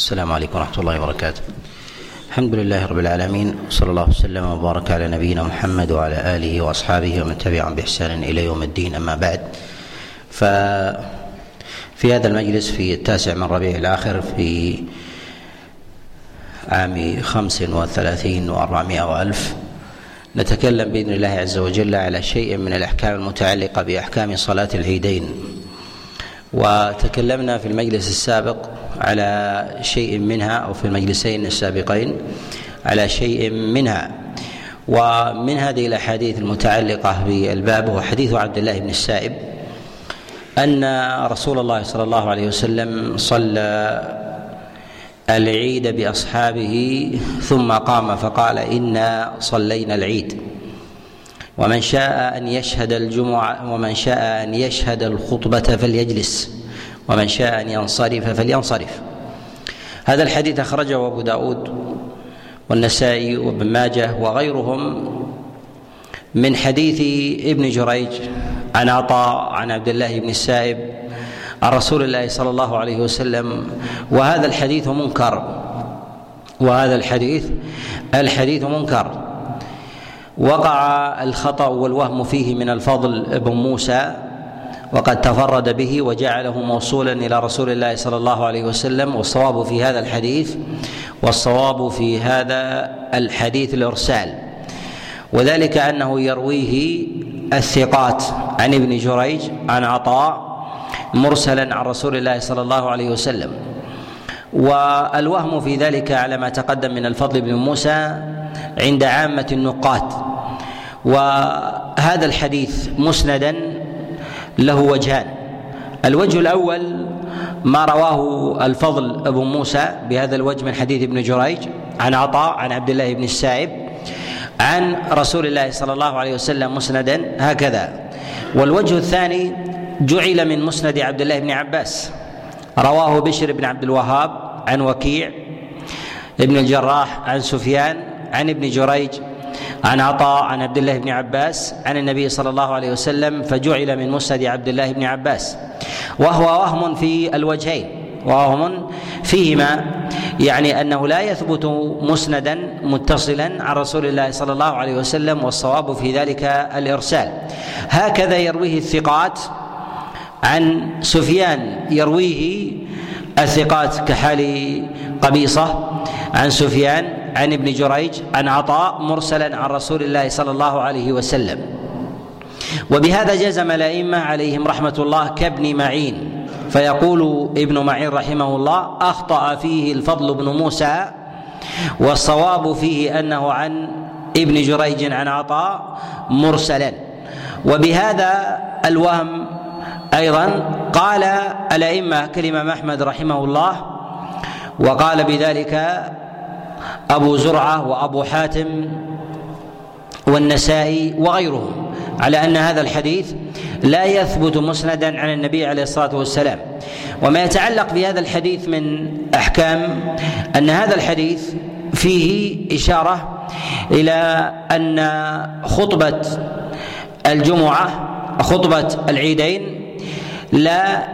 السلام عليكم ورحمة الله وبركاته. الحمد لله رب العالمين صلى الله وسلم وبارك على نبينا محمد وعلى آله وأصحابه ومن تبعهم بإحسان إلى يوم الدين أما بعد. ففي هذا المجلس في التاسع من ربيع الآخر في عام خمس وثلاثين وأربعمائة وألف نتكلم بإذن الله عز وجل على شيء من الأحكام المتعلقة بأحكام صلاة العيدين. وتكلمنا في المجلس السابق على شيء منها أو في المجلسين السابقين على شيء منها. ومن هذه الأحاديث المتعلقة بالباب هو حديث عبد الله بن السائب أن رسول الله صلى الله عليه وسلم صلى العيد بأصحابه ثم قام فقال إنا صلينا العيد. ومن شاء أن يشهد الجمعة ومن شاء أن يشهد الخطبة فليجلس. ومن شاء أن ينصرف فلينصرف. هذا الحديث أخرجه أبو داود والنسائي وابن ماجه وغيرهم من حديث ابن جريج عن عطاء عن عبد الله بن السائب عن رسول الله صلى الله عليه وسلم. وهذا الحديث منكر. وهذا الحديث الحديث منكر. وقع الخطأ والوهم فيه من الفضل بن موسى وقد تفرد به وجعله موصولا إلى رسول الله صلى الله عليه وسلم والصواب في هذا الحديث والصواب في هذا الحديث الإرسال. وذلك أنه يرويه الثقات عن ابن جريج عن عطاء مرسلا عن رسول الله صلى الله عليه وسلم. والوهم في ذلك على ما تقدم من الفضل بن موسى عند عامة النقاد. وهذا الحديث مسندا له وجهان. الوجه الأول ما رواه الفضل أبو موسى بهذا الوجه من حديث ابن جريج عن عطاء عن عبد الله بن السائب عن رسول الله صلى الله عليه وسلم مسندا هكذا. والوجه الثاني جعل من مسند عبد الله بن عباس. رواه بشر بن عبد الوهاب عن وكيع ابن الجراح عن سفيان عن ابن جريج عن عطاء عن عبد الله بن عباس عن النبي صلى الله عليه وسلم فجعل من مسند عبد الله بن عباس. وهو وهم في الوجهين. وهم فيهما يعني أنه لا يثبت مسندا متصلا عن رسول الله صلى الله عليه وسلم والصواب في ذلك الإرسال. هكذا يرويه الثقات عن سفيان يرويه الثقات كحال قبيصة عن سفيان عن ابن جريج عن عطاء مرسلا عن رسول الله صلى الله عليه وسلم. وبهذا جزم الأئمة عليهم رحمة الله كابن معين. فيقول ابن معين رحمه الله أخطأ فيه الفضل بن موسى والصواب فيه أنه عن ابن جريج عن عطاء مرسلا. وبهذا الوهم أيضا قال الأئمة كالامام أحمد رحمه الله وقال بذلك أبو زرعة وأبو حاتم والنسائي وغيرهم على أن هذا الحديث لا يثبت مسندا عن النبي عليه الصلاة والسلام. وما يتعلق بهذا الحديث من أحكام أن هذا الحديث فيه إشارة إلى أن خطبة الجمعة خطبة العيدين لا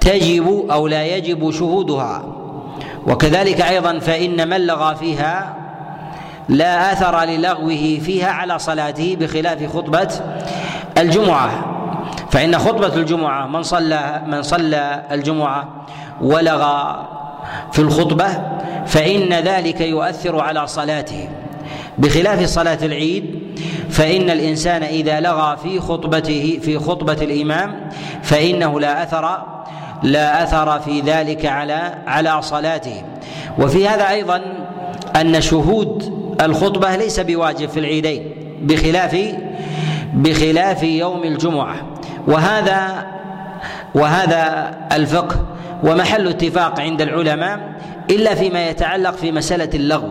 تجب أو لا يجب شهودها. وكذلك أيضا فإن من لغى فيها لا آثر للغوه فيها على صلاته بخلاف خطبة الجمعة. فإن خطبة الجمعة من صلى من صلى الجمعة ولغى في الخطبة فإن ذلك يؤثر على صلاته. بخلاف صلاة العيد فإن الإنسان إذا لغى في خطبته في خطبة الإمام فإنه لا أثر لا أثر في ذلك على على صلاته وفي هذا أيضا أن شهود الخطبة ليس بواجب في العيدين بخلاف بخلاف يوم الجمعة. وهذا وهذا الفقه ومحل اتفاق عند العلماء إلا فيما يتعلق في مسألة اللغو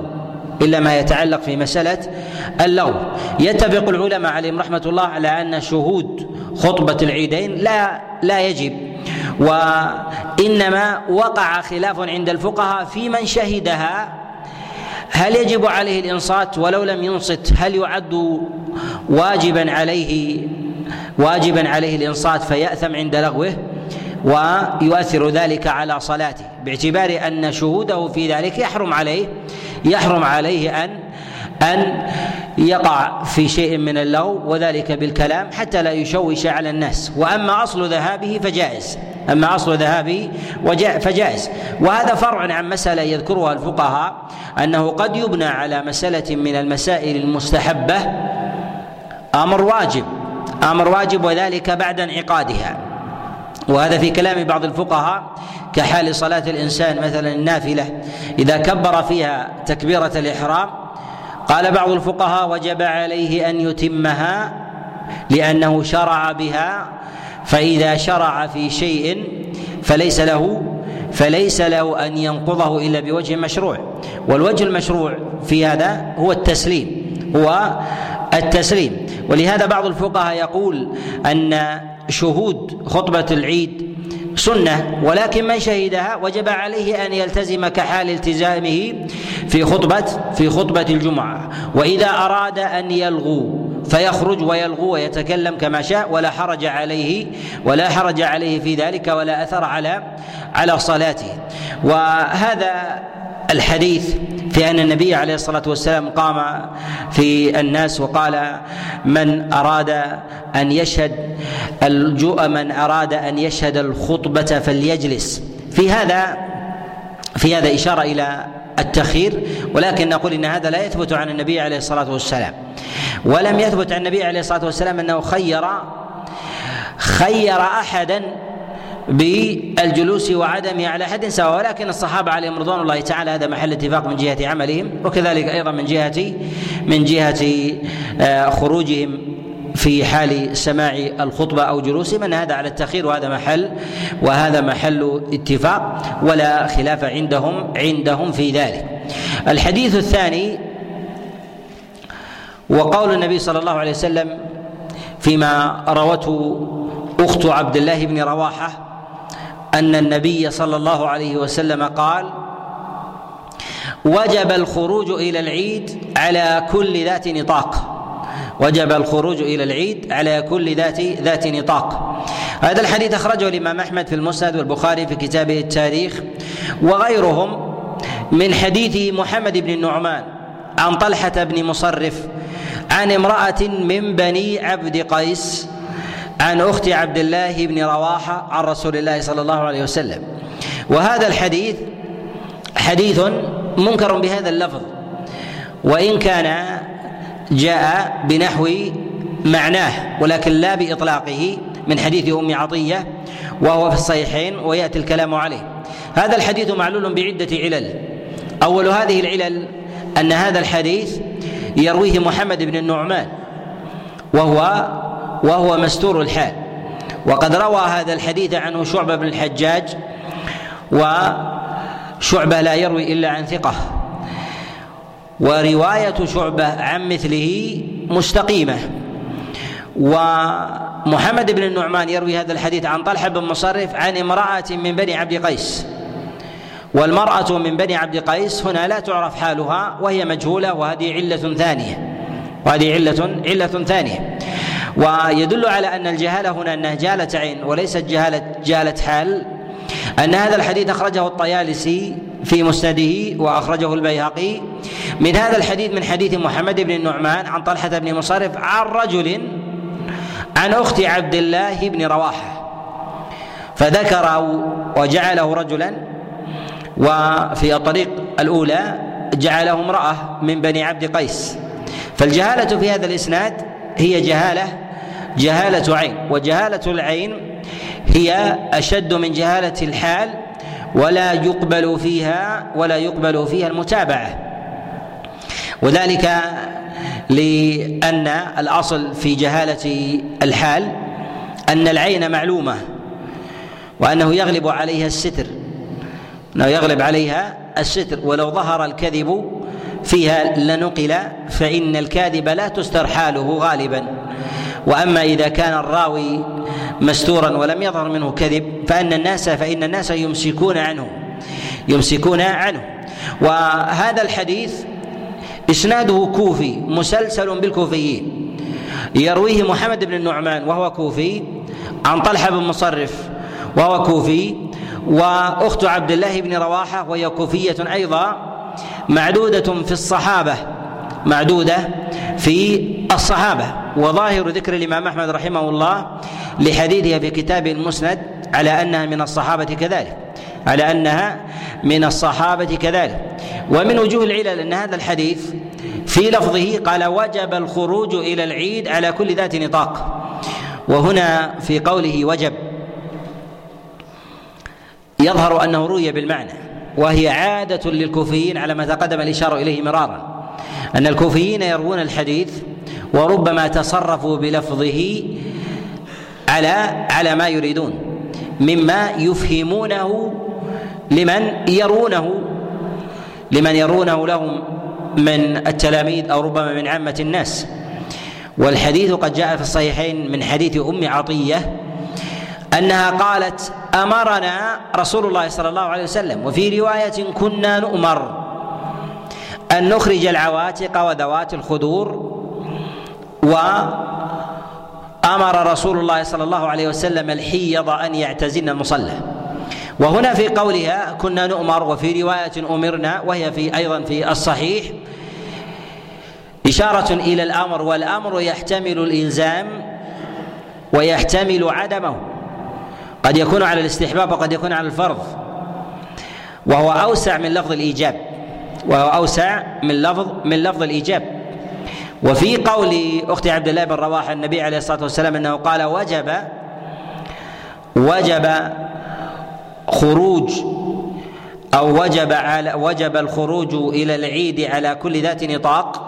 إلا ما يتعلق في مسألة اللغو. يتفق العلماء عليهم رحمة الله على أن شهود خطبة العيدين لا لا يجب وإنما وقع خلاف عند الفقهاء في من شهدها. هل يجب عليه الإنصات ولو لم ينصت؟ هل يعد واجبا عليه واجبا عليه الإنصات فيأثم عند لغوه ويؤثر ذلك على صلاته؟ باعتبار أن شهوده في ذلك يحرم عليه يحرم عليه أن أن يقع في شيء من اللغو وذلك بالكلام حتى لا يشوش على الناس. وأما أصل ذهابه فجائز. أما أصل ذهابه فجائز. وهذا فرع عن مسألة يذكرها الفقهاء أنه قد يبنى على مسألة من المسائل المستحبة أمر واجب. أمر واجب وذلك بعد انعقادها. وهذا في كلام بعض الفقهاء كحال صلاة الإنسان مثلا النافلة. إذا كبر فيها تكبيرة الإحرام قال بعض الفقهاء وجب عليه أن يتمها لأنه شرع بها فإذا شرع في شيء فليس له فليس له أن ينقضه إلا بوجه مشروع. والوجه المشروع في هذا هو التسليم هو التسليم. ولهذا بعض الفقهاء يقول أن شهود خطبة العيد سنة ولكن من شهدها وجب عليه أن يلتزم كحال التزامه في خطبة في خطبة الجمعة. وإذا أراد أن يلغو فيخرج ويلغو ويتكلم كما شاء ولا حرج عليه ولا حرج عليه في ذلك ولا أثر على على صلاته. وهذا الحديث في أن النبي عليه الصلاة والسلام قام في الناس وقال من أراد أن يشهد الجوء من أراد أن يشهد الخطبة فليجلس. في هذا في هذا إشارة إلى التخيير ولكن نقول إن هذا لا يثبت عن النبي عليه الصلاة والسلام. ولم يثبت عن النبي عليه الصلاة والسلام أنه خير خير أحدا بالجلوس وعدمه على حد سواء ولكن الصحابة عليهم رضوان الله تعالى هذا محل اتفاق من جهة عملهم وكذلك أيضا من جهة من جهة آه، خروجهم في حال سماع الخطبة أو جلوسهم أن هذا على التأخير وهذا محل وهذا محل اتفاق ولا خلاف عندهم عندهم في ذلك. الحديث الثاني وقول النبي صلى الله عليه وسلم فيما روته أخت عبد الله بن رواحة أن النبي صلى الله عليه وسلم قال وجب الخروج إلى العيد على كل ذات نطاق. وجب الخروج إلى العيد على كل ذات ذات نطاق. هذا الحديث أخرجه الإمام أحمد في المسند والبخاري في كتابه التاريخ وغيرهم من حديث محمد بن النعمان عن طلحة بن مصرف عن امرأة من بني عبد قيس عن أخت عبد الله بن رواحة عن رسول الله صلى الله عليه وسلم. وهذا الحديث حديث منكر بهذا اللفظ. وإن كان جاء بنحو معناه ولكن لا بإطلاقه من حديث أم عطية وهو في الصحيحين ويأتي الكلام عليه. هذا الحديث معلول بعدة علل. أول هذه العلل أن هذا الحديث يرويه محمد بن النعمان وهو وهو مستور الحال. وقد روى هذا الحديث عنه شعبة بن الحجاج وشعبة لا يروي إلا عن ثقة. ورواية شعبة عن مثله مستقيمة. ومحمد بن النعمان يروي هذا الحديث عن طلحة بن مصرف عن امرأة من بني عبد قيس. والمرأة من بني عبد قيس هنا لا تعرف حالها وهي مجهولة وهذه علة ثانية. وهذه علة علة ثانية. ويدل على أن الجهالة هنا أنها جاله عين وليست جهاله جاله حال أن هذا الحديث أخرجه الطيالسي في مسنده وأخرجه البيهقي. من هذا الحديث من حديث محمد بن النعمان عن طلحة بن مصرف عن رجل عن أخت عبد الله بن رواحة. فذكر وجعله رجلا وفي الطريق الأولى جعله امرأة من بني عبد قيس. فالجهالة في هذا الإسناد هي جهالة جهالة عين وجهالة العين هي أشد من جهالة الحال ولا يقبل فيها ولا يقبل فيها المتابعة. وذلك لأن الأصل في جهالة الحال أن العين معلومة وأنه يغلب عليها الستر أنه يغلب عليها الستر. ولو ظهر الكذب فيها لنقل فإن الكاذب لا تستر حاله غالبا. وأما إذا كان الراوي مستورا ولم يظهر منه كذب فأن الناس فإن الناس يمسكون عنه يمسكون عنه. وهذا الحديث إسناده كوفي مسلسل بالكوفيين. يرويه محمد بن النعمان وهو كوفي عن طلحة بن مصرف وهو كوفي وأخت عبد الله بن رواحة وهي كوفية أيضا. معدودة في الصحابة معدودة في الصحابة. وظاهر ذكر الإمام أحمد رحمه الله لحديثها في كتابه المسند على أنها من الصحابة كذلك على أنها من الصحابة كذلك. ومن وجوه العلل أن هذا الحديث في لفظه قال وجب الخروج إلى العيد على كل ذات نطاق وهنا في قوله وجب يظهر أنه روي بالمعنى. وهي عادة للكوفيين على ما تقدم الإشارة إليه مرارا. أن الكوفيين يروون الحديث وربما تصرفوا بلفظه على على ما يريدون مما يفهمونه لمن يرونه لمن يرونه لهم من التلاميذ أو ربما من عامة الناس. والحديث قد جاء في الصحيحين من حديث أم عطية أنها قالت أمرنا رسول الله صلى الله عليه وسلم. وفي رواية كنا نؤمر أن نخرج العواتق وذوات الخدور وأمر رسول الله صلى الله عليه وسلم الحيض أن يعتزلن المصلى. وهنا في قولها كنا نؤمر وفي رواية أمرنا وهي في أيضا في الصحيح إشارة إلى الأمر والأمر يحتمل الإلزام ويحتمل عدمه. قد يكون على الاستحباب وقد يكون على الفرض. وهو أوسع من لفظ الإيجاب. وهو أوسع من لفظ من لفظ الإيجاب. وفي قول أخت عبد الله بن رواحة النبي عليه الصلاة والسلام أنه قال وجب وجب خروج أو وجب على وجب الخروج إلى العيد على كل ذات نطاق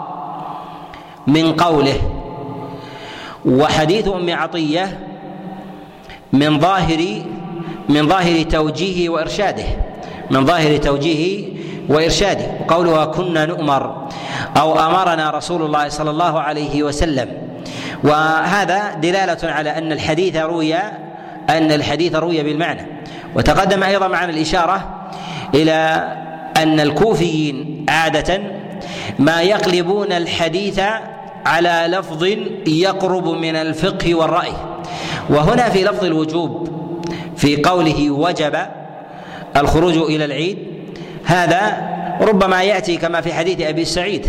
من قوله. وحديث أم عطية من ظاهر من ظاهر توجيهه وإرشاده من ظاهر توجيهه وإرشاده. وقولها كنا نؤمر أو أمرنا رسول الله صلى الله عليه وسلم. وهذا دلالة على أن الحديث روي أن الحديث روي بالمعنى. وتقدم أيضا معنا الإشارة إلى أن الكوفيين عادة ما يقلبون الحديث على لفظ يقرب من الفقه والرأي. وهنا في لفظ الوجوب في قوله وجب الخروج إلى العيد هذا ربما يأتي كما في حديث أبي سعيد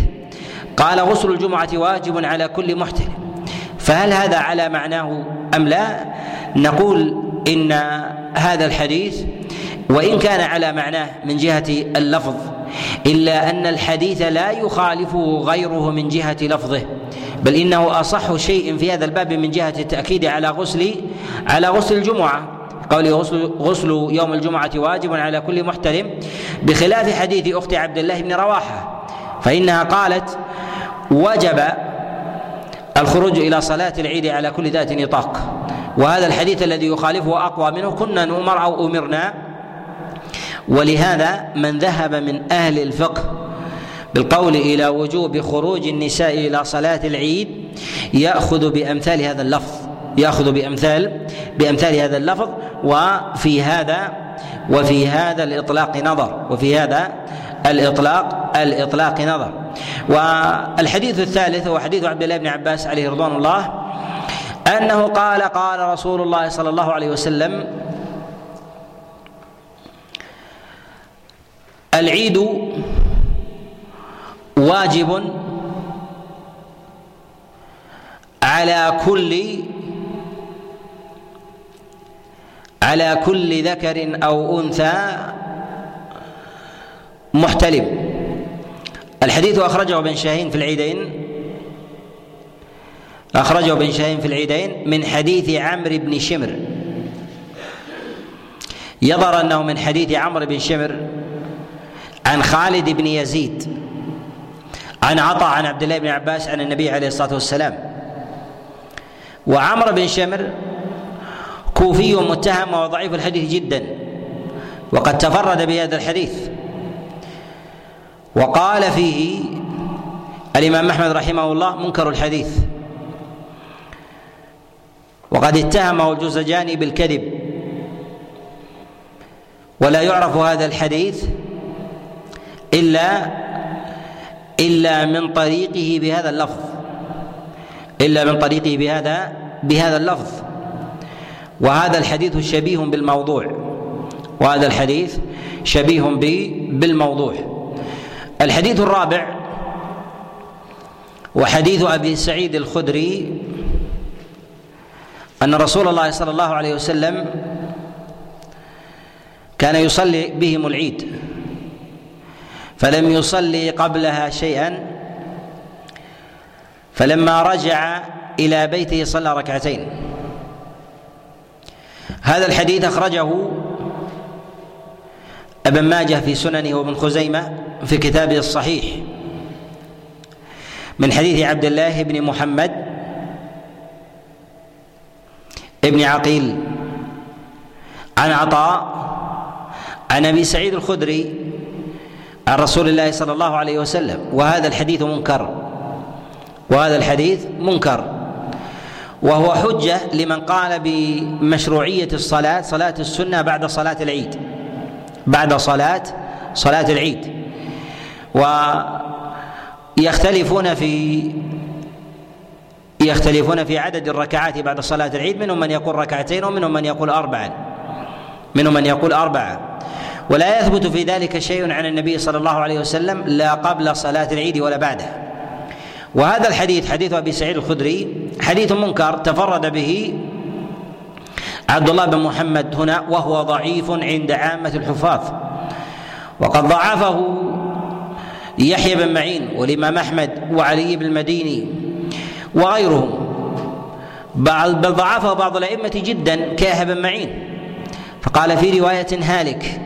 قال غسل الجمعة واجب على كل محتل فهل هذا على معناه أم لا؟ نقول إن هذا الحديث وإن كان على معناه من جهة اللفظ إلا أن الحديث لا يخالفه غيره من جهة لفظه. بل إنه أصح شيء في هذا الباب من جهة التأكيد على غسل على غسل الجمعة. قوله غسل غسل يوم الجمعة واجب على كل محترم. بخلاف حديث أخت عبد الله بن رواحة فإنها قالت وجب الخروج إلى صلاة العيد على كل ذات نطاق. وهذا الحديث الذي يخالفه أقوى منه كنا نؤمر أو أمرنا. ولهذا من ذهب من أهل الفقه بالقول إلى وجوب خروج النساء إلى صلاة العيد يأخذ بأمثال هذا اللفظ يأخذ بأمثال بأمثال هذا اللفظ وفي هذا وفي هذا الإطلاق نظر وفي هذا الإطلاق الإطلاق نظر. والحديث الثالث هو حديث عبد الله بن عباس عليه رضوان الله أنه قال قال رسول الله صلى الله عليه وسلم العيد واجب على كل على كل ذكر أو أنثى محتلم. الحديث أخرجه ابن شاهين في العيدين. أخرجه ابن شاهين في العيدين من حديث عمرو بن شمر. يظهر أنه من حديث عمرو بن شمر عن خالد بن يزيد. عن عطاء عن عبد الله بن عباس عن النبي عليه الصلاة والسلام. وعمر بن شمر كوفي متهم وضعيف الحديث جدا. وقد تفرد بهذا الحديث. وقال فيه الإمام أحمد رحمه الله منكر الحديث. وقد اتهمه الجوزجاني بالكذب. ولا يعرف هذا الحديث إلا إلا من طريقه بهذا اللفظ. إلا من طريقه بهذا بهذا اللفظ. وهذا الحديث شبيه بالموضوع. وهذا الحديث شبيه بالموضوع. الحديث الرابع وحديث أبي سعيد الخدري أن رسول الله صلى الله عليه وسلم كان يصلي بهم العيد. فلم يصلي قبلها شيئا. فلما رجع إلى بيته صلى ركعتين. هذا الحديث أخرجه أبن ماجه في سننه وابن خزيمة في كتابه الصحيح. من حديث عبد الله بن محمد ابن عقيل. عن عطاء عن أبي سعيد الخدري عن رسول الله صلى الله عليه وسلم. وهذا الحديث منكر. وهذا الحديث منكر. وهو حجة لمن قال بمشروعية الصلاة صلاة السنة بعد صلاة العيد. بعد صلاة صلاة العيد. ويختلفون في يختلفون في عدد الركعات بعد صلاة العيد منهم من يقول ركعتين ومنهم من يقول أربعا منهم من يقول أربعة. ولا يثبت في ذلك شيء عن النبي صلى الله عليه وسلم لا قبل صلاة العيد ولا بعدها وهذا الحديث حديث أبي سعيد الخدري حديث منكر تفرد به عبد الله بن محمد هنا وهو ضعيف عند عامة الحفاظ. وقد ضعفه يحيى بن معين والإمام أحمد وعلي بن المديني وغيرهم. بل ضعفه بعض الأئمة جدا كيحيى بن معين. فقال في رواية هالك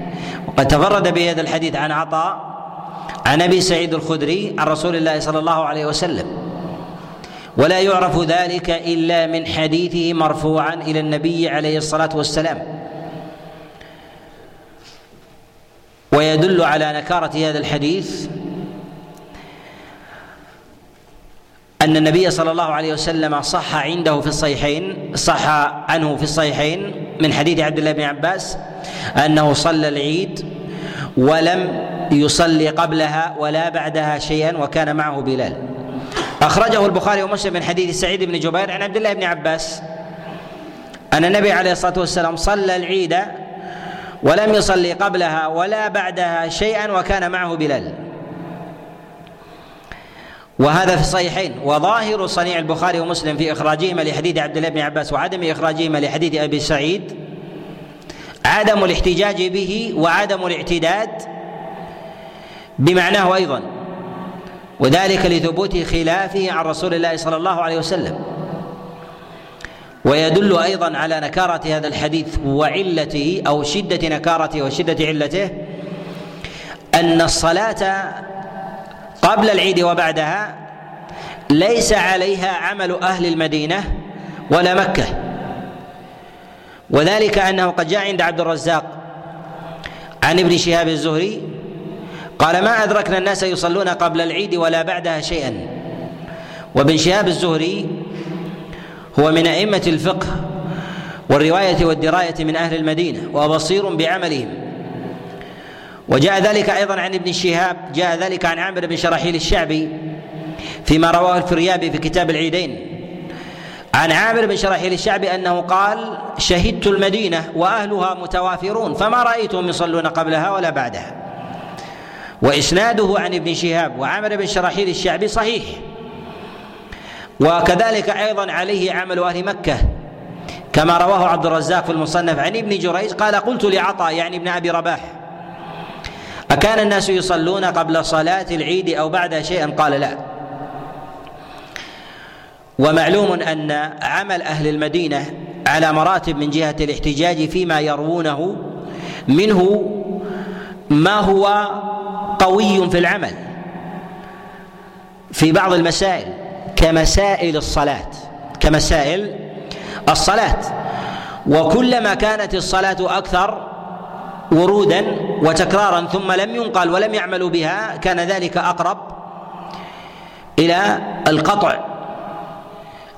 وقد تفرد بهذا الحديث عن عطاء عن أبي سعيد الخدري عن رسول الله صلى الله عليه وسلم. ولا يعرف ذلك إلا من حديثه مرفوعا إلى النبي عليه الصلاة والسلام. ويدل على نكارة هذا الحديث أن النبي صلى الله عليه وسلم صح عنده في الصحيحين صح عنه في الصحيحين من حديث عبد الله بن عباس أنه صلى العيد ولم يصلي قبلها ولا بعدها شيئا وكان معه بلال. أخرجه البخاري ومسلم من حديث سعيد بن جبير عن عبد الله بن عباس أن النبي عليه الصلاة والسلام صلى العيد ولم يصلي قبلها ولا بعدها شيئا وكان معه بلال. وهذا في الصحيحين وظاهر صنيع البخاري ومسلم في إخراجهما لحديث عبد الله بن عباس وعدم إخراجهما لحديث أبي سعيد عدم الاحتجاج به وعدم الاعتداد بمعناه أيضا وذلك لثبوت خلافه عن رسول الله صلى الله عليه وسلم. ويدل أيضا على نكارة هذا الحديث وعلته أو شدة نكارته وشدة علته أن الصلاة قبل العيد وبعدها ليس عليها عمل أهل المدينة ولا مكة. وذلك أنه قد جاء عند عبد الرزاق عن ابن شهاب الزهري قال ما أدركنا الناس يصلون قبل العيد ولا بعدها شيئا. وابن شهاب الزهري هو من أئمة الفقه والرواية والدراية من أهل المدينة وبصير بعملهم. وجاء ذلك أيضا عن ابن شهاب جاء ذلك عن عامر بن شراحيل الشعبي فيما رواه الفريابي في كتاب العيدين. عن عامر بن شراحيل الشعبي أنه قال شهدت المدينة وأهلها متوافرون فما رأيتهم يصلون قبلها ولا بعدها. وإسناده عن ابن شهاب وعمر بن شراحيل الشعبي صحيح. وكذلك أيضا عليه عمل أهل مكة كما رواه عبد الرزاق في المصنف عن ابن جريج قال قلت لعطاء يعني ابن أبي رباح أكان الناس يصلون قبل صلاة العيد أو بعد شيئا قال لا. ومعلوم أن عمل أهل المدينة على مراتب من جهة الاحتجاج فيما يروونه منه ما هو قوي في العمل في بعض المسائل كمسائل الصلاة كمسائل الصلاة. وكلما كانت الصلاة أكثر ورودا وتكرارا ثم لم ينقل ولم يعملوا بها كان ذلك أقرب إلى القطع.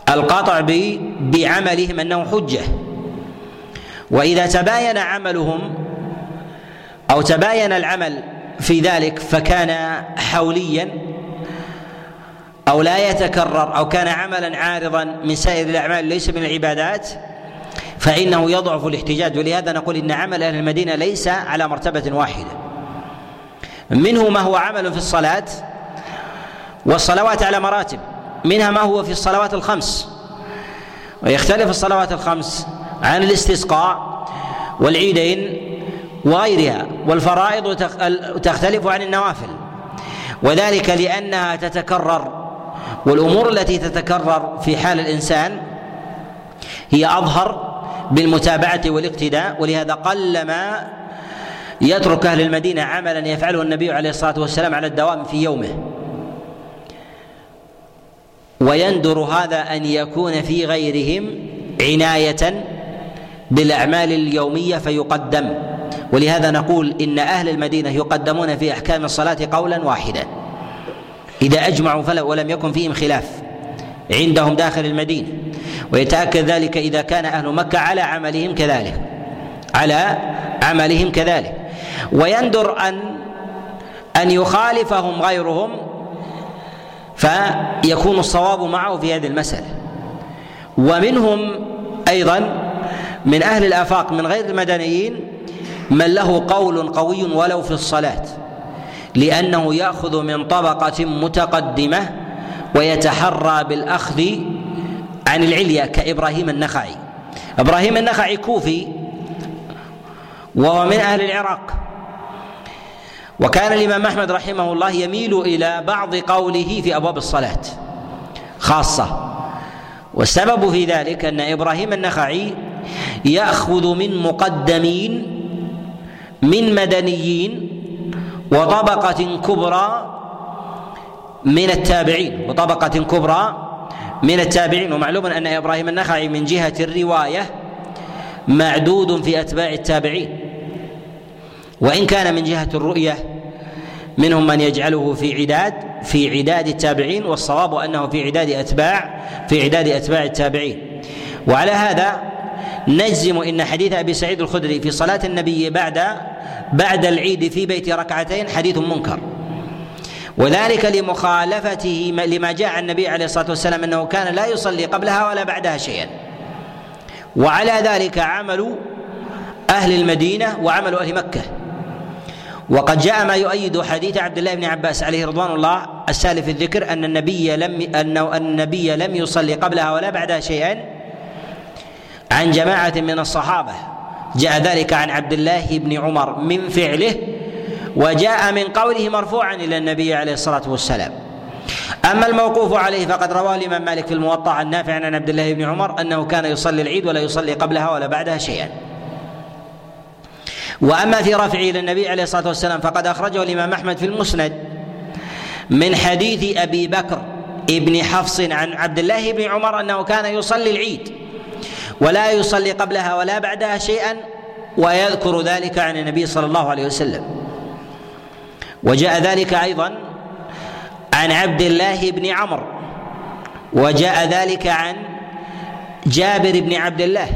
القطع بعملهم أنه حجة. وإذا تباين عملهم أو تباين العمل في ذلك فكان حوليا أو لا يتكرر أو كان عملا عارضا من سائر الأعمال ليس من العبادات فإنه يضعف الاحتجاج. ولهذا نقول إن عمل أهل المدينة ليس على مرتبة واحدة. منه ما هو عمل في الصلاة والصلوات على مراتب. منها ما هو في الصلوات الخمس. ويختلف الصلوات الخمس عن الاستسقاء والعيدين وغيرها. والفرائض تختلف عن النوافل. وذلك لأنها تتكرر. والأمور التي تتكرر في حال الإنسان هي أظهر بالمتابعة والاقتداء ولهذا قلما يترك أهل المدينة عملا يفعله النبي عليه الصلاة والسلام على الدوام في يومه. ويندر هذا أن يكون في غيرهم عناية بالأعمال اليومية فيقدم. ولهذا نقول إن أهل المدينة يقدمون في أحكام الصلاة قولا واحدا. إذا أجمعوا فلا ولم يكن فيهم خلاف عندهم داخل المدينة. ويتأكد ذلك إذا كان أهل مكة على عملهم كذلك. على عملهم كذلك. ويندر ان أن يخالفهم غيرهم فيكون الصواب معه في هذه المسألة. ومنهم أيضا من أهل الآفاق من غير المدنيين من له قول قوي ولو في الصلاة لأنه يأخذ من طبقة متقدمة ويتحرى بالأخذ عن العليا كإبراهيم النخعي. إبراهيم النخعي كوفي وهو من أهل العراق. وكان الإمام أحمد رحمه الله يميل إلى بعض قوله في أبواب الصلاة خاصة. والسبب في ذلك أن إبراهيم النخعي يأخذ من مقدمين من مدنيين وطبقة كبرى من التابعين. وطبقة كبرى من التابعين ومعلوم أن إبراهيم النخعي من جهة الرواية معدود في أتباع التابعين. وإن كان من جهة الرؤية منهم من يجعله في عداد في عداد التابعين والصواب أنه في عداد أتباع في عداد أتباع التابعين. وعلى هذا نجزم إن حديث أبي سعيد الخدري في صلاة النبي بعد بعد العيد في بيت ركعتين حديث منكر. وذلك لمخالفته لما جاء عن النبي عليه الصلاة والسلام أنه كان لا يصلي قبلها ولا بعدها شيئا. وعلى ذلك عمل أهل المدينة وعمل أهل مكة. وقد جاء ما يؤيد حديث عبد الله بن عباس عليه رضوان الله السالف الذكر أن النبي لم أن النبي لم يصلي قبلها ولا بعدها شيئا عن جماعة من الصحابة. جاء ذلك عن عبد الله بن عمر من فعله وجاء من قوله مرفوعا إلى النبي عليه الصلاة والسلام. أما الموقوف عليه فقد رواه الإمام مالك في الموطأ عن نافع عن عبد الله بن عمر أنه كان يصلي العيد ولا يصلي قبلها ولا بعدها شيئا. وأما في رفعه إلى النبي عليه الصلاة والسلام فقد أخرجه الإمام أحمد في المسند من حديث أبي بكر ابن حفص عن عبد الله بن عمر أنه كان يصلي العيد ولا يصلي قبلها ولا بعدها شيئا ويذكر ذلك عن النبي صلى الله عليه وسلم. وجاء ذلك أيضا عن عبد الله بن عمرو وجاء ذلك عن جابر بن عبد الله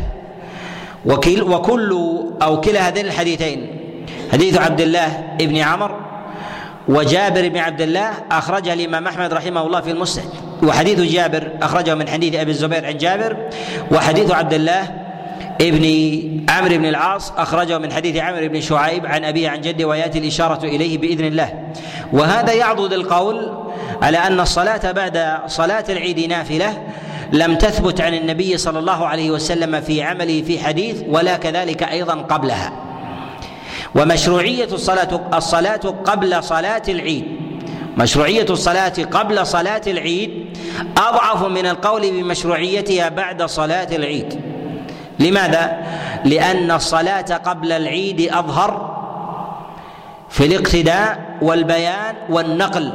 وكل وكل أو كلا هذين الحديثين حديث عبد الله بن عمر وجابر بن عبد الله أخرجه الإمام أحمد رحمه الله في المسند وحديث جابر أخرجه من حديث أبي الزبير عن جابر وحديث عبد الله ابن عمرو بن العاص أخرجه من حديث عمرو بن شعيب عن أبيه عن جده ويأتي الإشارة إليه بإذن الله. وهذا يعضد القول على أن الصلاة بعد صلاة العيد نافلة لم تثبت عن النبي صلى الله عليه وسلم في عمله في حديث ولا كذلك أيضا قبلها. ومشروعية الصلاة الصلاة قبل صلاة العيد مشروعية الصلاة قبل صلاة العيد أضعف من القول بمشروعيتها بعد صلاة العيد. لماذا؟ لأن الصلاة قبل العيد أظهر في الاقتداء والبيان والنقل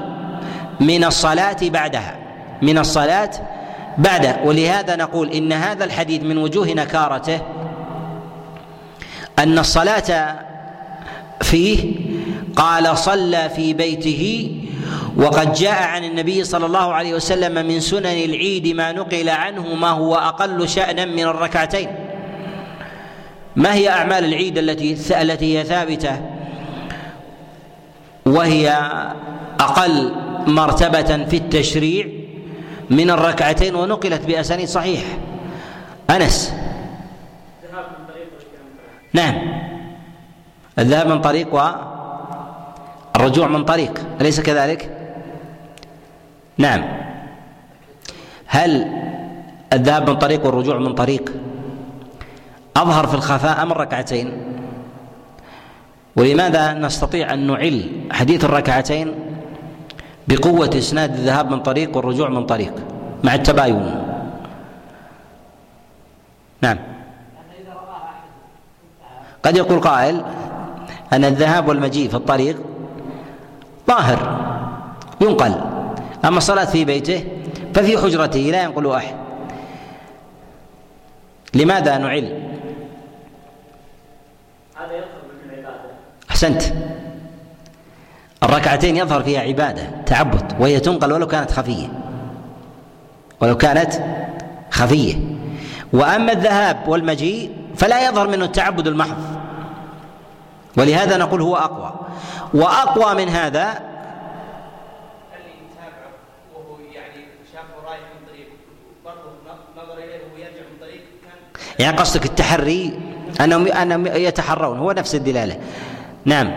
من الصلاة بعدها من الصلاة بعد. ولهذا نقول إن هذا الحديث من وجوه نكارته أن الصلاة فيه قال صلى في بيته وقد جاء عن النبي صلى الله عليه وسلم من سنن العيد ما نقل عنه ما هو أقل شأنا من الركعتين. ما هي أعمال العيد التي التي هي ثابتة؟ وهي أقل مرتبة في التشريع من الركعتين ونقلت بأسانيد صحيحة أنس. نعم. الذهاب من طريق والرجوع من طريق أليس كذلك؟ نعم. هل الذهاب من طريق والرجوع من طريق أظهر في الخفاء أم الركعتين؟ ولماذا نستطيع أن نعل حديث الركعتين؟ بقوة إسناد الذهاب من طريق والرجوع من طريق مع التباين. نعم. قد يقول قائل أن الذهاب والمجيء في الطريق ظاهر ينقل. أما الصلاة في بيته ففي حجرته لا ينقل أحد. لماذا نعل؟ أحسنت. الركعتين يظهر فيها عبادة تعبد وهي تنقل ولو كانت خفية. ولو كانت خفية. وأما الذهاب والمجيء فلا يظهر منه التعبد المحض. ولهذا نقول هو أقوى. وأقوى من هذا يعني قصدك التحري انهم أنهم يتحرون هو نفس الدلالة. نعم.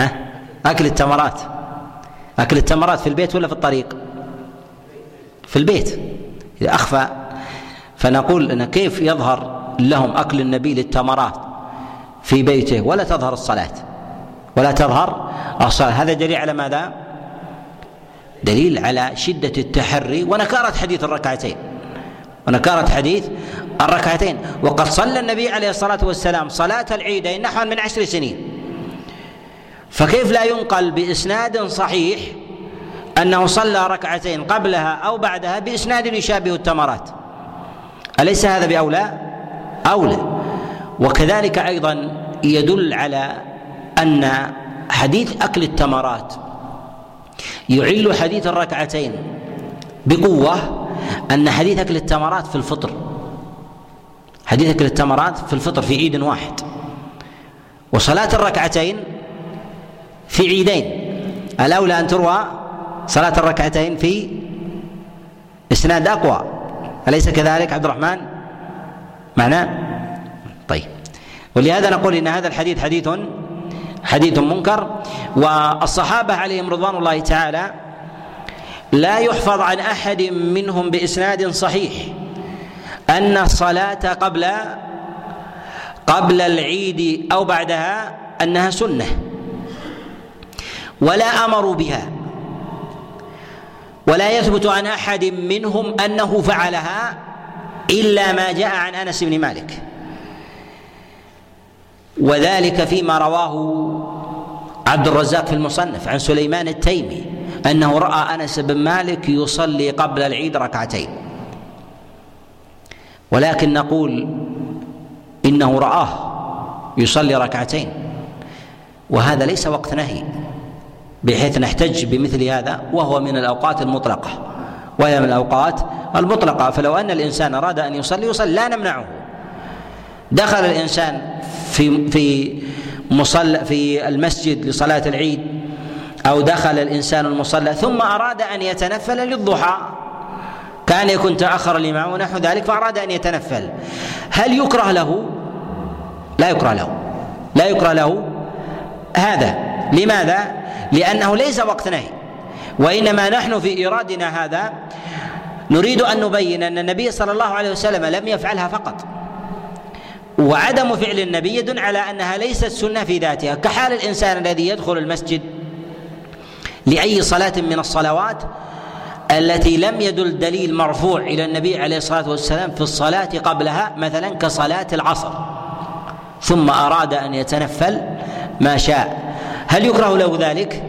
ها؟ أكل التمرات. أكل التمرات في البيت ولا في الطريق؟ في البيت. إذا أخفى. فنقول إن كيف يظهر لهم أكل النبي للتمرات في بيته؟ ولا تظهر الصلاة. ولا تظهر الصلاة. هذا دليل على ماذا؟ دليل على شدة التحري ونكارة حديث الركعتين. ونكارة حديث الركعتين. وقد صلى النبي عليه الصلاة والسلام صلاة العيدين نحو من عشر سنين. فكيف لا ينقل بإسناد صحيح أنه صلى ركعتين قبلها أو بعدها بإسناد يشابه التمرات؟ أليس هذا بأولى؟ أولى. وكذلك أيضا يدل على أن حديث أكل التمرات يعل حديث الركعتين بقوة أن حديث أكل التمرات في الفطر. حديث أكل التمرات في الفطر في عيد واحد. وصلاة الركعتين في عيدين. الأولى أن تروى صلاة الركعتين في إسناد أقوى. أليس كذلك عبد الرحمن؟ معناه؟ طيب. ولهذا نقول إن هذا الحديث حديث حديث منكر. والصحابة عليهم رضوان الله تعالى لا يحفظ عن أحد منهم بإسناد صحيح. أن الصلاة قبل قبل العيد أو بعدها أنها سنة ولا امروا بها ولا يثبت عن أحد منهم أنه فعلها إلا ما جاء عن أنس بن مالك. وذلك فيما رواه عبد الرزاق في المصنف عن سليمان التيمي أنه رأى أنس بن مالك يصلي قبل العيد ركعتين. ولكن نقول إنه رآه يصلي ركعتين. وهذا ليس وقت نهي بحيث نحتج بمثل هذا وهو من الأوقات المطلقة. وهي من الأوقات المطلقة. فلو أن الإنسان أراد أن يصلي يصلي. لا نمنعه. دخل الإنسان في في مصلى في المسجد لصلاة العيد أو دخل الإنسان المصلى ثم أراد أن يتنفل للضحى كان يكون تأخر الإمام ونحو ذلك فأراد أن يتنفل. هل يكره له؟ لا يكره له. لا يكره له. هذا. لماذا؟ لأنه ليس وقت نهي. وإنما نحن في إيرادنا هذا. نريد أن نبين أن النبي صلى الله عليه وسلم لم يفعلها فقط. وعدم فعل النبي يدل على أنها ليست سنة في ذاتها. كحال الإنسان الذي يدخل المسجد لأي صلاة من الصلوات التي لم يدل دليل مرفوع إلى النبي عليه الصلاة والسلام في الصلاة قبلها مثلا كصلاة العصر. ثم أراد أن يتنفل ما شاء. هل يكره له ذلك؟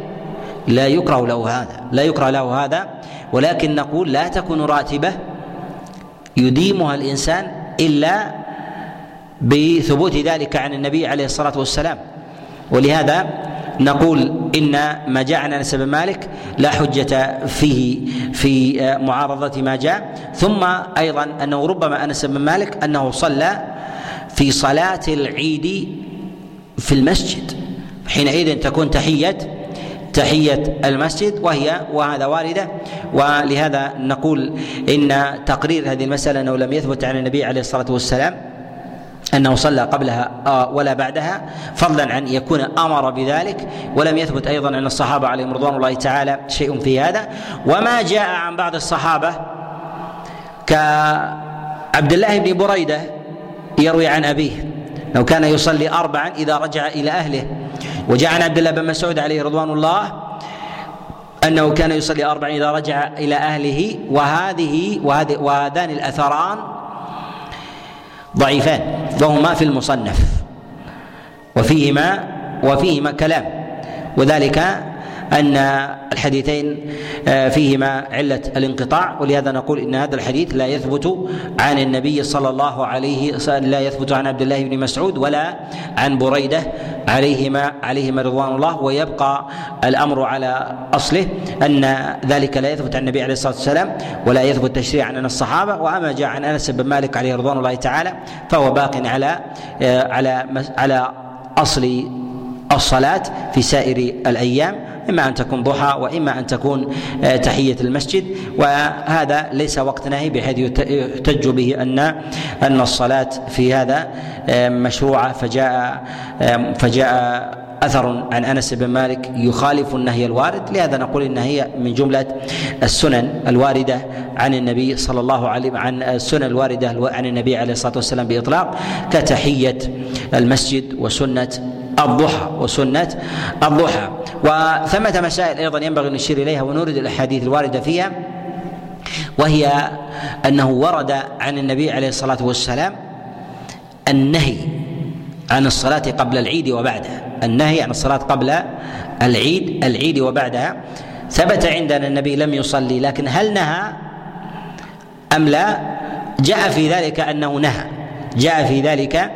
لا يكره له هذا لا يكره له هذا. ولكن نقول لا تكون راتبة يديمها الإنسان إلا بثبوت ذلك عن النبي عليه الصلاة والسلام. ولهذا نقول إن ما جاء عن انس بن مالك لا حجة فيه في معارضة ما جاء. ثم أيضا أنه ربما انس بن مالك أنه صلى في صلاة العيد في المسجد. حينئذ تكون تحية تحية المسجد وهي وهذا واردة. ولهذا نقول إن تقرير هذه المسألة أنه لم يثبت عن النبي عليه الصلاة والسلام أنه صلى قبلها آه، ولا بعدها فضلا عن يكون أمر بذلك ولم يثبت أيضا عن الصحابة عليهم رضوان الله تعالى شيء في هذا. وما جاء عن بعض الصحابة كعبد الله بن بريدة يروي عن أبيه لو كان يصلي اربعا إذا رجع إلى أهله. وجاء عن عبد الله بن مسعود عليه رضوان الله أنه كان يصلي اربعا إذا رجع إلى أهله وهذه وهذان الأثران ضعيفان وهما في المصنف. وفيهما وفيهما كلام. وذلك أن الحديثين آه، فيهما علة الانقطاع ولهذا نقول إن هذا الحديث لا يثبت عن النبي صلى الله عليه لا يثبت عن عبد الله بن مسعود ولا عن بريدة عليهما عليهما رضوان الله. ويبقى الأمر على أصله أن ذلك لا يثبت عن النبي عليه الصلاة والسلام ولا يثبت تشريعا عن الصحابة. وأما جاء عن أنس بن مالك عليه رضوان الله تعالى فهو باق على آه، على على أصل الصلاة في سائر الأيام. إما أن تكون ضحى وإما أن تكون آه، تحية المسجد. وهذا ليس وقت نهي بحيث يحتج به أن أن الصلاة في هذا آه، مشروعة. فجاء فجاء أثر عن أنس بن مالك يخالف النهي الوارد. لهذا نقول إن هي من جملة السنن الواردة عن النبي صلى الله عليه عن السنن الواردة عن النبي عليه الصلاة والسلام بإطلاق كتحية المسجد وسنة الضحى وسنة الضحى. وثمة مسائل أيضا ينبغي أن نشير إليها ونورد الأحاديث الواردة فيها وهي أنه ورد عن النبي عليه الصلاة والسلام النهي عن الصلاة قبل العيد وبعدها. النهي عن الصلاة قبل العيد العيد وبعدها. ثبت عندنا النبي لم يصلي لكن هل نهى أم لا؟ جاء في ذلك أنه نهى. جاء في ذلك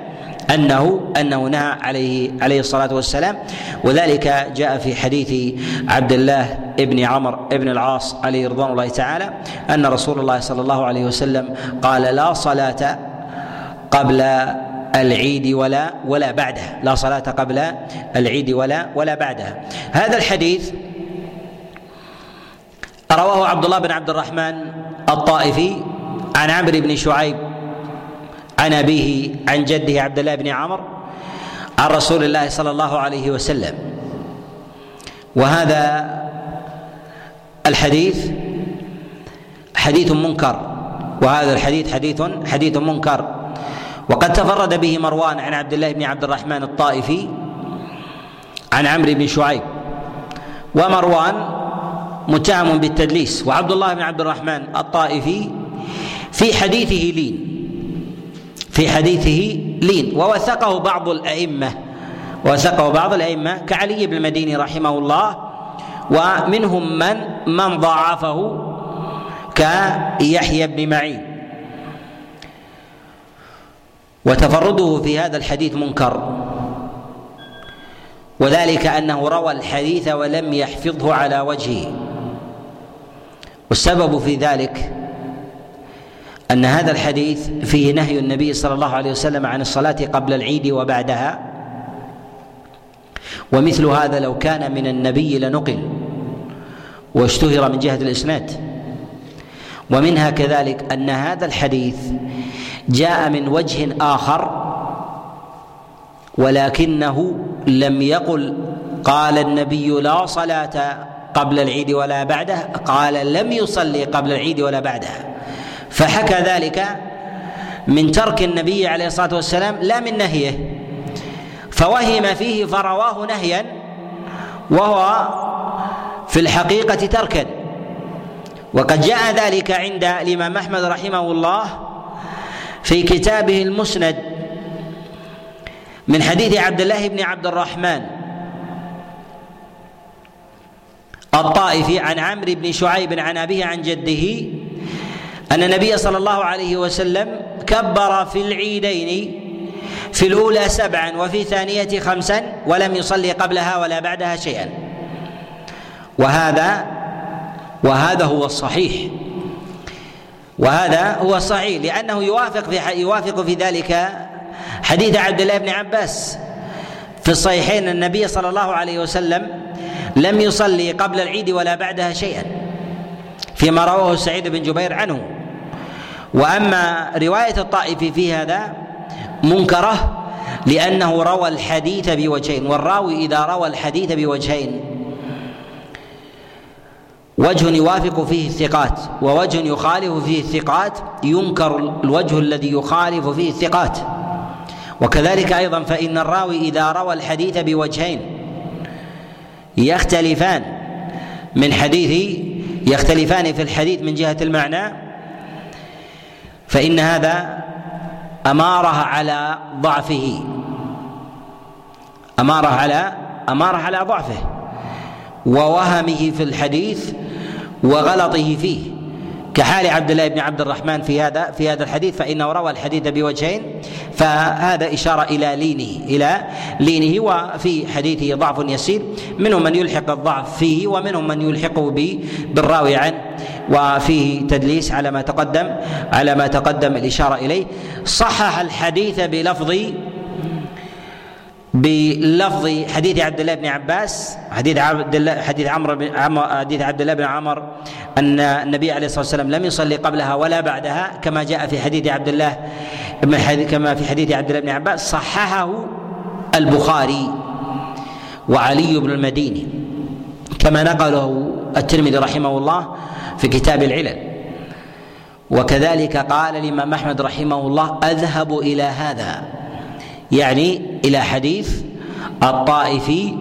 أنه أنه نهى عليه عليه الصلاة والسلام. وذلك جاء في حديث عبد الله ابن عمر ابن العاص عليه رضوان الله تعالى أن رسول الله صلى الله عليه وسلم قال لا صلاة قبل العيد ولا ولا بعدها. لا صلاة قبل العيد ولا ولا بعدها. هذا الحديث رواه عبد الله بن عبد الرحمن الطائفي عن عمرو بن شعيب عن أبيه عن جده عبد الله بن عمر عن رسول الله صلى الله عليه وسلم. وهذا الحديث حديث منكر وهذا الحديث حديث حديث منكر. وقد تفرد به مروان عن عبد الله بن عبد الرحمن الطائفي عن عمرو بن شعيب. ومروان متهم بالتدليس وعبد الله بن عبد الرحمن الطائفي في حديثه لين. في حديثه لين ووثقه بعض الأئمة وثقه بعض الأئمة كعلي بن المديني رحمه الله ومنهم من من ضاعفه كيحيى بن معين. وتفرده في هذا الحديث منكر. وذلك أنه روى الحديث ولم يحفظه على وجهه. والسبب في ذلك أن هذا الحديث فيه نهي النبي صلى الله عليه وسلم عن الصلاة قبل العيد وبعدها ومثل هذا لو كان من النبي لنقل واشتهر من جهة الإسناد. ومنها كذلك أن هذا الحديث جاء من وجه آخر ولكنه لم يقل قال النبي لا صلاة قبل العيد ولا بعده قال لم يصلي قبل العيد ولا بعدها. فحكى ذلك من ترك النبي عليه الصلاة والسلام لا من نهيه فوهم فيه فرواه نهيا وهو في الحقيقة تركا. وقد جاء ذلك عند الإمام أحمد رحمه الله في كتابه المسند من حديث عبد الله بن عبد الرحمن الطائفي عن عمرو بن شعيب عن أبيه عن جده أن النبي صلى الله عليه وسلم كبر في العيدين في الأولى سبعا وفي الثانية خمسا ولم يصلي قبلها ولا بعدها شيئا. وهذا وهذا هو الصحيح. وهذا هو الصحيح لأنه يوافق في يوافق في ذلك حديث عبد الله بن عباس. في الصحيحين النبي صلى الله عليه وسلم لم يصلي قبل العيد ولا بعدها شيئا فيما رواه سعيد بن جبير عنه. وأما رواية الطائفي في هذا منكره لأنه روى الحديث بوجهين والراوي إذا روى الحديث بوجهين وجه يوافق فيه الثقات ووجه يخالف فيه الثقات ينكر الوجه الذي يخالف فيه الثقات. وكذلك أيضا فإن الراوي إذا روى الحديث بوجهين يختلفان من حديث يختلفان في الحديث من جهة المعنى فإن هذا اماره على ضعفه. اماره على اماره على ضعفه. ووهمه في الحديث وغلطه فيه. كحال عبد الله بن عبد الرحمن في هذا في هذا الحديث فإنه روى الحديث بوجهين فهذا إشارة إلى لينه إلى لينه وفي حديثه ضعف يسير منهم من يلحق الضعف فيه ومنهم من يلحقه بالراوي عنه وفيه تدليس على ما تقدم على ما تقدم الإشارة إليه. صحح الحديث بلفظ بلفظ حديث عبد الله بن عباس حديث عبد الله حديث عمرو بن حديث عبد الله بن عمر أن النبي عليه الصلاة والسلام لم يصلي قبلها ولا بعدها كما جاء في حديث عبد الله كما في حديث عبد الله بن عباس صححه البخاري وعلي بن المديني كما نقله الترمذي رحمه الله في كتاب العلل. وكذلك قال الإمام أحمد رحمه الله أذهب إلى هذا. يعني إلى حديث الطائفي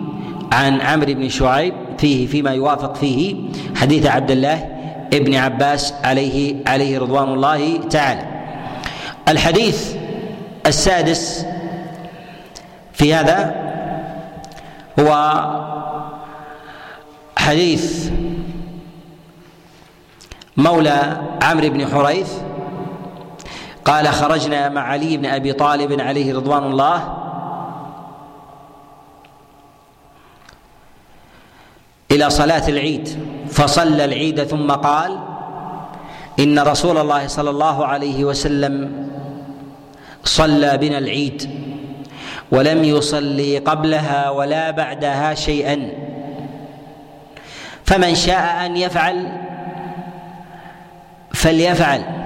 عن عمرو بن شعيب فيه فيما يوافق فيه حديث عبد الله ابن عباس عليه عليه رضوان الله تعالى. الحديث السادس في هذا هو حديث مولى عمرو بن حريث قال خرجنا مع علي بن أبي طالب عليه رضوان الله. إلى صلاة العيد فصلى العيد ثم قال إن رسول الله صلى الله عليه وسلم صلى بنا العيد ولم يصلي قبلها ولا بعدها شيئا. فمن شاء أن يفعل فليفعل.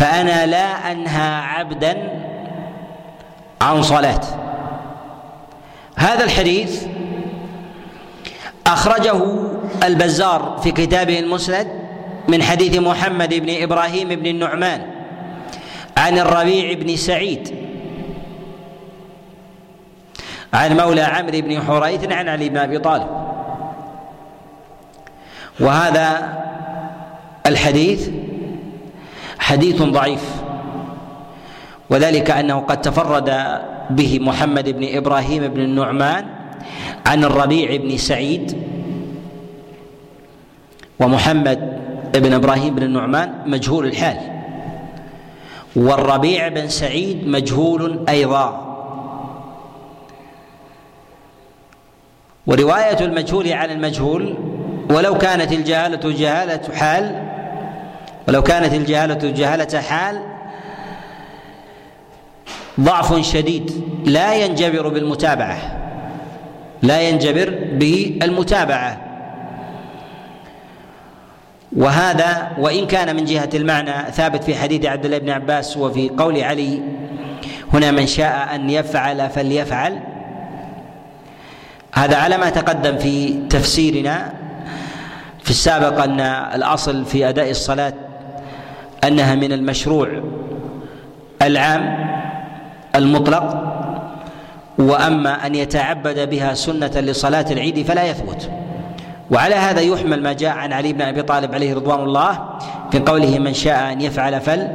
فأنا لا أنهى عبدا عن صلاة. هذا الحديث أخرجه البزار في كتابه المسند من حديث محمد بن إبراهيم بن النعمان عن الربيع بن سعيد عن مولى عمرو بن حريث عن علي بن أبي طالب. وهذا الحديث حديث ضعيف. وذلك أنه قد تفرد به محمد بن إبراهيم بن النعمان عن الربيع بن سعيد ومحمد بن إبراهيم بن النعمان مجهول الحال. والربيع بن سعيد مجهول أيضا. ورواية المجهول عن المجهول ولو كانت الجهالة جهالة حال ولو كانت الجهالة جهالة حال ضعف شديد لا ينجبر بالمتابعة لا ينجبر بالمتابعة وهذا وإن كان من جهة المعنى ثابت في حديث عبد الله بن عباس وفي قول علي هنا من شاء أن يفعل فليفعل. هذا على ما تقدم في تفسيرنا في السابق أن الأصل في أداء الصلاة أنها من المشروع العام المطلق وأما أن يتعبد بها سنة لصلاة العيد فلا يثبت. وعلى هذا يحمل ما جاء عن علي بن أبي طالب عليه رضوان الله في قوله من شاء أن يفعل فل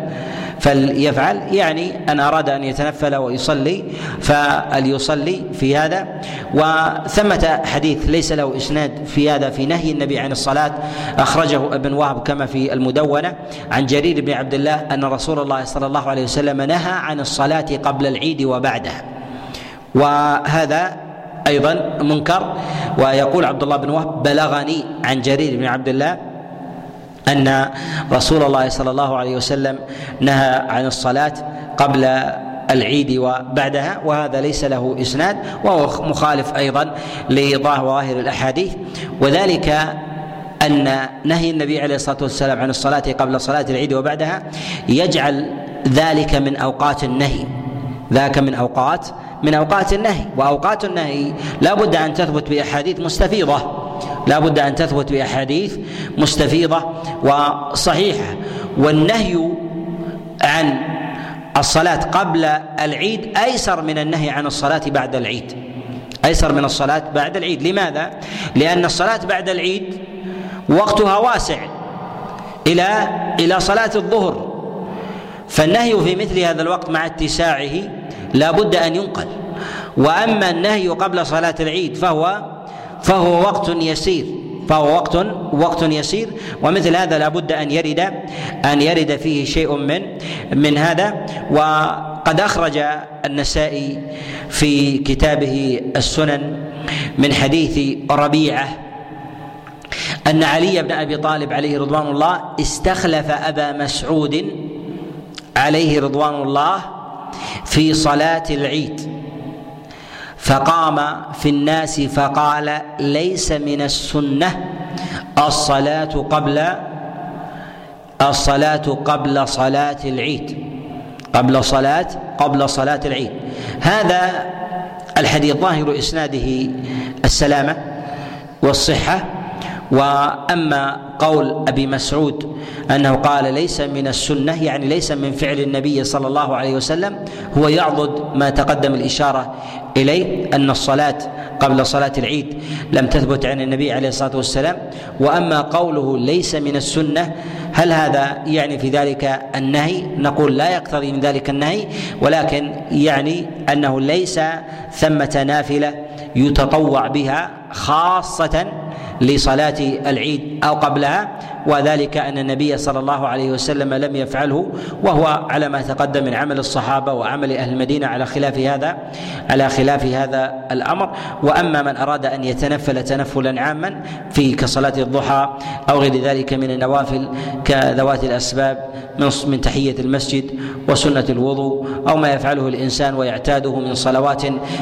فليفعل يعني أن أراد أن يتنفل ويصلي فليصلي في هذا. وثمة حديث ليس له إسناد في هذا في نهي النبي عن الصلاة أخرجه ابن وهب كما في المدونة. عن جرير بن عبد الله أن رسول الله صلى الله عليه وسلم نهى عن الصلاة قبل العيد وبعده وهذا أيضا منكر. ويقول عبد الله بن وهب بلغني عن جرير بن عبد الله أن رسول الله صلى الله عليه وسلم نهى عن الصلاة قبل العيد وبعدها وهذا ليس له إسناد وهو مخالف أيضا لظاهر الأحاديث. وذلك أن نهي النبي عليه الصلاة والسلام عن الصلاة قبل صلاة العيد وبعدها يجعل ذلك من أوقات النهي. ذاك من أوقات من أوقات النهي. وأوقات النهي لا بد أن تثبت بأحاديث مستفيضة. لا بد أن تثبت بأحاديث مستفيضة وصحيحة. والنهي عن الصلاة قبل العيد أيسر من النهي عن الصلاة بعد العيد. أيسر من الصلاة بعد العيد. لماذا؟ لأن الصلاة بعد العيد وقتها واسع إلى إلى صلاة الظهر. فالنهي في مثل هذا الوقت مع اتساعه لا بد أن ينقل. وأما النهي قبل صلاة العيد فهو فهو وقت يسير. فهو وقت وقت يسير. ومثل هذا لا بد أن يرد أن يرد فيه شيء من من هذا. وقد أخرج النسائي في كتابه السنن من حديث ربيعة أن علي بن أبي طالب عليه رضوان الله استخلف أبا مسعود عليه رضوان الله في صلاة العيد. فقام في الناس فقال ليس من السنة الصلاة قبل الصلاة قبل صلاة العيد. قبل صلاه قبل صلاة العيد. هذا الحديث ظاهر إسناده السلامة والصحة وأما قول أبي مسعود أنه قال ليس من السنة يعني ليس من فعل النبي صلى الله عليه وسلم هو يعضد ما تقدم الإشارة إليه أن الصلاة قبل صلاة العيد لم تثبت عن النبي عليه الصلاة والسلام وأما قوله ليس من السنة هل هذا يعني في ذلك النهي؟ نقول لا يقتضي من ذلك النهي ولكن يعني أنه ليس ثمة نافلة يتطوع بها خاصة لصلاة العيد أو قبلها وذلك أن النبي صلى الله عليه وسلم لم يفعله وهو على ما تقدم من عمل الصحابة وعمل أهل المدينة على خلاف هذا على خلاف هذا الأمر. وأما من أراد أن يتنفل تنفلا عاما في كصلاة الضحى أو غير ذلك من النوافل كذوات الأسباب من من تحية المسجد وسنة الوضوء أو ما يفعله الإنسان ويعتاده من صلوات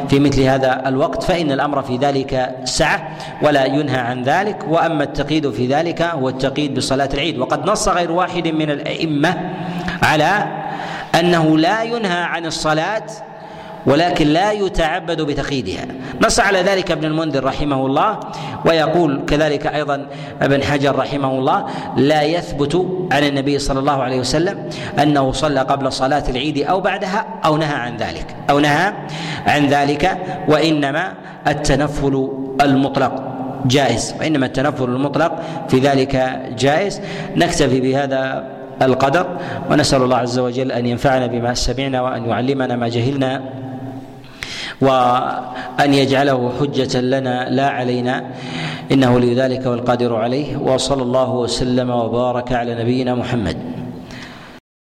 في مثل هذا الوقت فإن الأمر في ذلك سعة ولا ينهى عن ذلك وأما التقييد في ذلك هو التقييد بصلاة العيد. وقد نص غير واحد من الأئمة على أنه لا ينهى عن الصلاة ولكن لا يتعبد بتقييدها. نص على ذلك ابن المنذر رحمه الله ويقول كذلك أيضا ابن حجر رحمه الله لا يثبت عن النبي صلى الله عليه وسلم أنه صلى قبل صلاة العيد أو بعدها أو نهى عن ذلك أو نهى عن ذلك وإنما التنفل المطلق. جائز وإنما التنفل المطلق في ذلك جائز. نكتفي بهذا القدر ونسأل الله عز وجل أن ينفعنا بما سمعنا وأن يعلمنا ما جهلنا وأن يجعله حجة لنا لا علينا. إنه لذلك والقادر عليه وصلى الله وسلم وبارك على نبينا محمد.